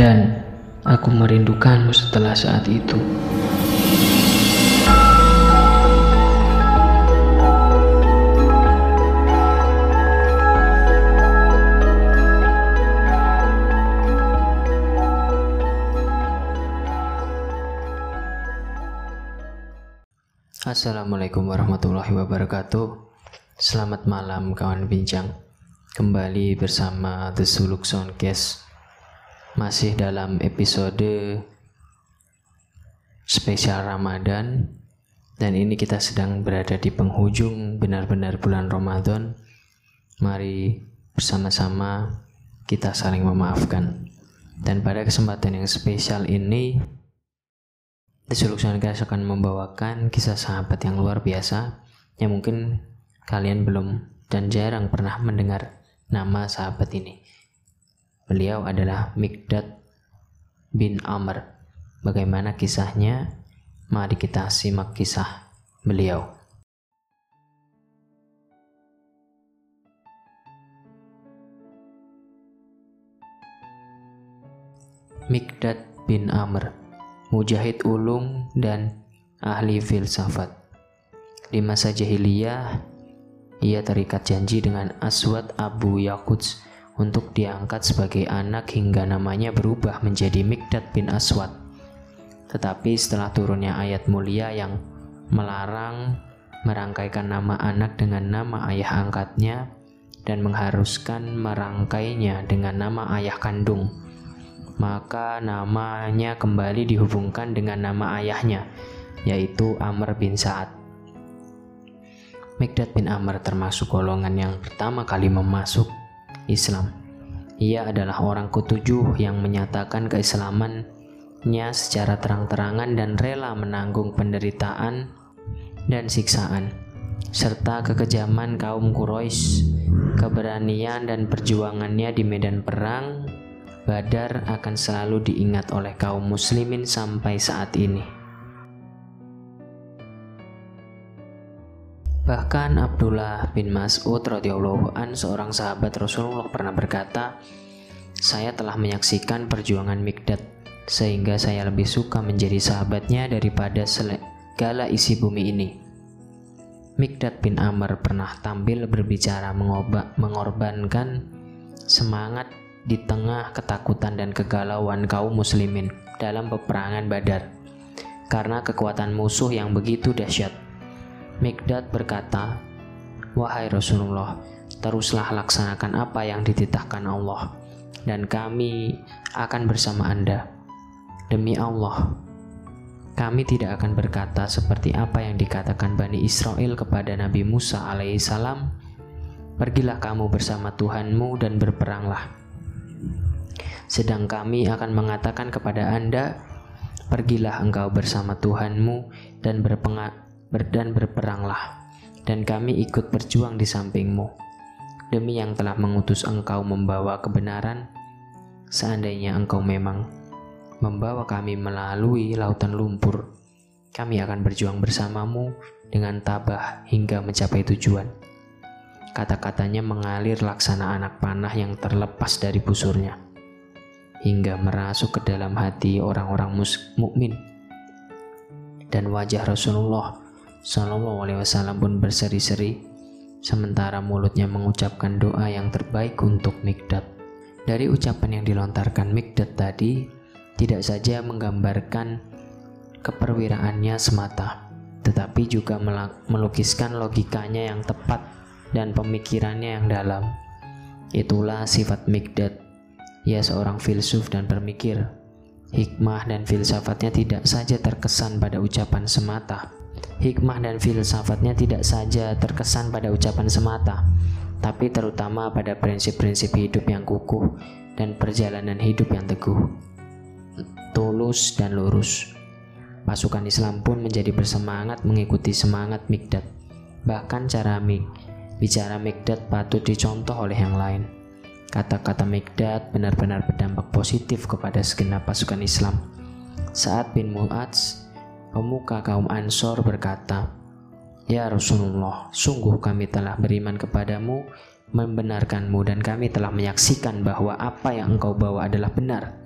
Dan aku merindukanmu setelah saat itu. Assalamualaikum warahmatullahi wabarakatuh. Selamat malam kawan bincang. Kembali bersama The Suluk Soundcast Masih dalam episode spesial Ramadan. Dan ini kita sedang berada di penghujung benar-benar bulan Ramadan. Mari bersama-sama kita saling memaafkan. Dan pada kesempatan yang spesial ini Desuluk Guys akan membawakan kisah sahabat yang luar biasa yang mungkin kalian belum dan jarang pernah mendengar nama sahabat ini. Beliau adalah Mikdad bin Amr. Bagaimana kisahnya? Mari kita simak kisah beliau. Mikdad bin Amr mujahid ulung, dan ahli filsafat. Di masa jahiliyah, ia terikat janji dengan Aswad Abu Yaquts untuk diangkat sebagai anak hingga namanya berubah menjadi Mikdad bin Aswad. Tetapi setelah turunnya ayat mulia yang melarang merangkaikan nama anak dengan nama ayah angkatnya dan mengharuskan merangkainya dengan nama ayah kandung, maka namanya kembali dihubungkan dengan nama ayahnya, yaitu Amr bin Sa'ad. Mikdad bin Amr termasuk golongan yang pertama kali memasuk Islam. Ia adalah orang ketujuh yang menyatakan keislamannya secara terang-terangan dan rela menanggung penderitaan dan siksaan, serta kekejaman kaum Quraisy, keberanian dan perjuangannya di medan perang Badar akan selalu diingat oleh kaum muslimin sampai saat ini. Bahkan Abdullah bin Mas'ud radhiyallahu an seorang sahabat Rasulullah pernah berkata, "Saya telah menyaksikan perjuangan Mikdad sehingga saya lebih suka menjadi sahabatnya daripada segala isi bumi ini." Mikdad bin Amr pernah tampil berbicara mengorbankan semangat di tengah ketakutan dan kegalauan kaum muslimin dalam peperangan Badar karena kekuatan musuh yang begitu dahsyat. Mikdad berkata, "Wahai Rasulullah, teruslah laksanakan apa yang dititahkan Allah, dan kami akan bersama Anda. Demi Allah, kami tidak akan berkata seperti apa yang dikatakan Bani Israel kepada Nabi Musa alaihissalam, Pergilah kamu bersama Tuhanmu dan berperanglah sedang kami akan mengatakan kepada Anda, Pergilah engkau bersama Tuhanmu dan, berpenga, ber, dan berperanglah, dan kami ikut berjuang di sampingmu. Demi yang telah mengutus engkau membawa kebenaran, seandainya engkau memang membawa kami melalui lautan lumpur, kami akan berjuang bersamamu dengan tabah hingga mencapai tujuan. Kata-katanya mengalir laksana anak panah yang terlepas dari busurnya hingga merasuk ke dalam hati orang-orang mukmin. Dan wajah Rasulullah Shallallahu Alaihi Wasallam pun berseri-seri, sementara mulutnya mengucapkan doa yang terbaik untuk Mikdad. Dari ucapan yang dilontarkan Mikdad tadi, tidak saja menggambarkan keperwiraannya semata, tetapi juga melukiskan logikanya yang tepat dan pemikirannya yang dalam. Itulah sifat Mikdad ia seorang filsuf dan bermikir. Hikmah dan filsafatnya tidak saja terkesan pada ucapan semata. Hikmah dan filsafatnya tidak saja terkesan pada ucapan semata, tapi terutama pada prinsip-prinsip hidup yang kukuh dan perjalanan hidup yang teguh, tulus dan lurus. Pasukan Islam pun menjadi bersemangat mengikuti semangat Mikdad. Bahkan cara Mik, bicara Mikdad patut dicontoh oleh yang lain. Kata-kata Mikdad benar-benar berdampak positif kepada segenap pasukan Islam. Saat bin Mu'adz, pemuka kaum Ansor berkata, Ya Rasulullah, sungguh kami telah beriman kepadamu, membenarkanmu dan kami telah menyaksikan bahwa apa yang engkau bawa adalah benar.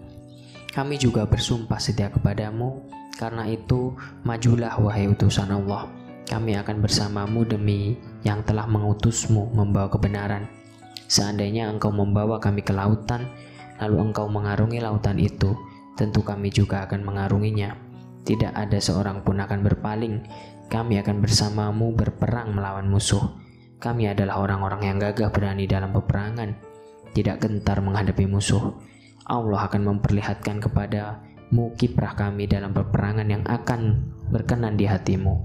Kami juga bersumpah setia kepadamu, karena itu majulah wahai utusan Allah. Kami akan bersamamu demi yang telah mengutusmu membawa kebenaran. Seandainya engkau membawa kami ke lautan, lalu engkau mengarungi lautan itu, tentu kami juga akan mengarunginya. Tidak ada seorang pun akan berpaling. Kami akan bersamamu berperang melawan musuh. Kami adalah orang-orang yang gagah berani dalam peperangan, tidak gentar menghadapi musuh. Allah akan memperlihatkan kepadamu kiprah kami dalam peperangan yang akan berkenan di hatimu.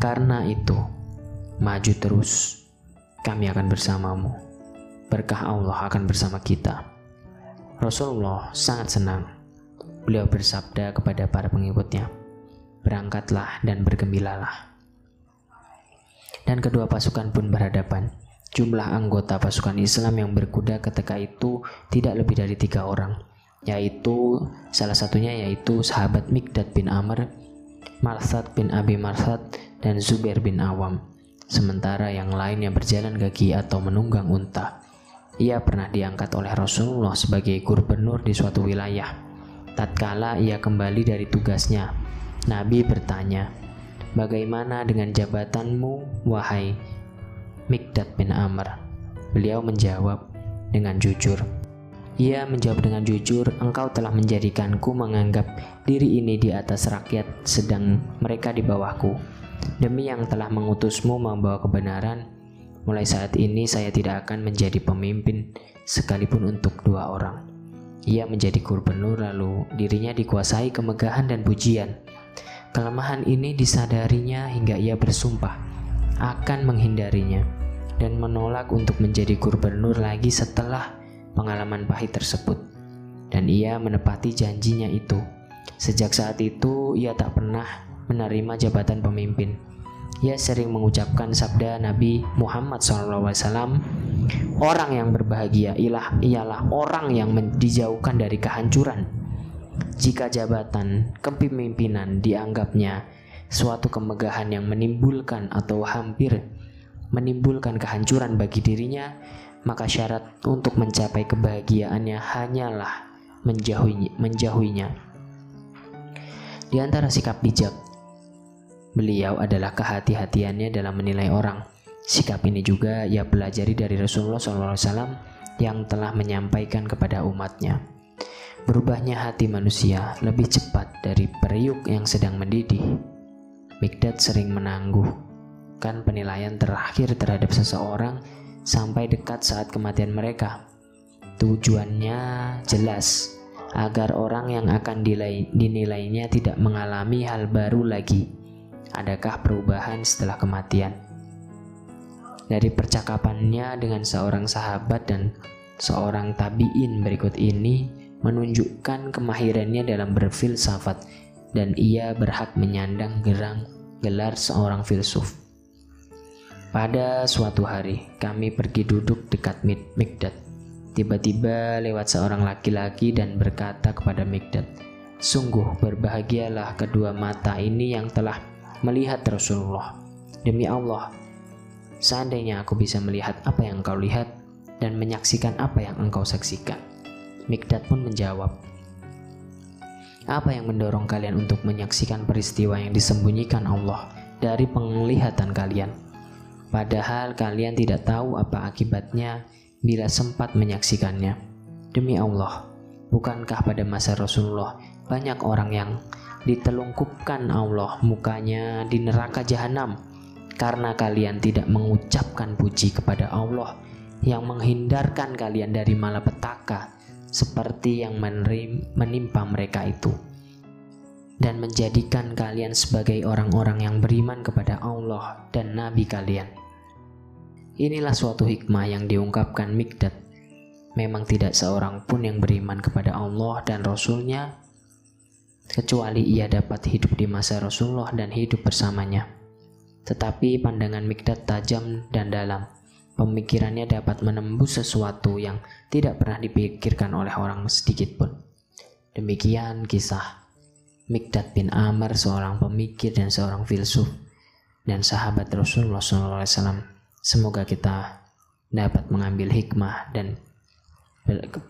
Karena itu, maju terus, kami akan bersamamu. Berkah Allah akan bersama kita. Rasulullah sangat senang. Beliau bersabda kepada para pengikutnya, "Berangkatlah dan bergembiralah." dan kedua pasukan pun berhadapan. Jumlah anggota pasukan Islam yang berkuda ketika itu tidak lebih dari tiga orang, yaitu salah satunya yaitu sahabat Mikdad bin Amr, Marsad bin Abi Marsad, dan Zubair bin Awam. Sementara yang lainnya berjalan kaki atau menunggang unta. Ia pernah diangkat oleh Rasulullah sebagai gubernur di suatu wilayah. Tatkala ia kembali dari tugasnya, Nabi bertanya, Bagaimana dengan jabatanmu, wahai Mikdad bin Amr? Beliau menjawab dengan jujur. Ia menjawab dengan jujur, engkau telah menjadikanku menganggap diri ini di atas rakyat sedang mereka di bawahku. Demi yang telah mengutusmu membawa kebenaran, mulai saat ini saya tidak akan menjadi pemimpin sekalipun untuk dua orang. Ia menjadi gubernur lalu dirinya dikuasai kemegahan dan pujian. Kelemahan ini disadarinya hingga ia bersumpah akan menghindarinya dan menolak untuk menjadi gubernur lagi setelah pengalaman pahit tersebut. Dan ia menepati janjinya itu. Sejak saat itu ia tak pernah menerima jabatan pemimpin. Ia sering mengucapkan sabda Nabi Muhammad SAW, orang yang berbahagia ialah ialah orang yang dijauhkan dari kehancuran jika jabatan kepemimpinan dianggapnya suatu kemegahan yang menimbulkan atau hampir menimbulkan kehancuran bagi dirinya, maka syarat untuk mencapai kebahagiaannya hanyalah menjauhi, menjauhinya. Di antara sikap bijak, beliau adalah kehati-hatiannya dalam menilai orang. Sikap ini juga ia pelajari dari Rasulullah SAW yang telah menyampaikan kepada umatnya. Berubahnya hati manusia lebih cepat dari periuk yang sedang mendidih. Mikdad sering menangguhkan penilaian terakhir terhadap seseorang sampai dekat saat kematian mereka. Tujuannya jelas, agar orang yang akan dinilainya tidak mengalami hal baru lagi. Adakah perubahan setelah kematian? Dari percakapannya dengan seorang sahabat dan seorang tabiin berikut ini, menunjukkan kemahirannya dalam berfilsafat dan ia berhak menyandang gerang gelar seorang filsuf. Pada suatu hari, kami pergi duduk dekat Mikdad. Tiba-tiba lewat seorang laki-laki dan berkata kepada Mikdad, Sungguh berbahagialah kedua mata ini yang telah melihat Rasulullah. Demi Allah, seandainya aku bisa melihat apa yang engkau lihat dan menyaksikan apa yang engkau saksikan. Mikdad pun menjawab, Apa yang mendorong kalian untuk menyaksikan peristiwa yang disembunyikan Allah dari penglihatan kalian? Padahal kalian tidak tahu apa akibatnya bila sempat menyaksikannya. Demi Allah, bukankah pada masa Rasulullah banyak orang yang ditelungkupkan Allah mukanya di neraka jahanam karena kalian tidak mengucapkan puji kepada Allah yang menghindarkan kalian dari malapetaka seperti yang menimpa mereka itu dan menjadikan kalian sebagai orang-orang yang beriman kepada Allah dan Nabi kalian. Inilah suatu hikmah yang diungkapkan Mikdad. Memang tidak seorang pun yang beriman kepada Allah dan Rasulnya kecuali ia dapat hidup di masa Rasulullah dan hidup bersamanya. Tetapi pandangan Mikdad tajam dan dalam Pemikirannya dapat menembus sesuatu yang tidak pernah dipikirkan oleh orang sedikit pun. Demikian kisah Mikdad bin Amr, seorang pemikir dan seorang filsuf dan sahabat Rasulullah SAW. Semoga kita dapat mengambil hikmah dan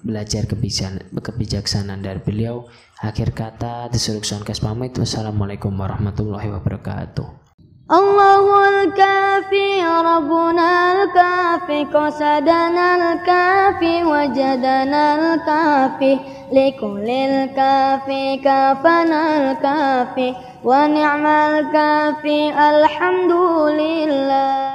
belajar kebijaksanaan dari beliau akhir kata Sonkes pamit wassalamualaikum warahmatullahi wabarakatuh الله الكافي ربنا الكافي قصدنا الكافي وجدنا الكافي لكل الكافي كافنا الكافي ونعم الكافي الحمد لله.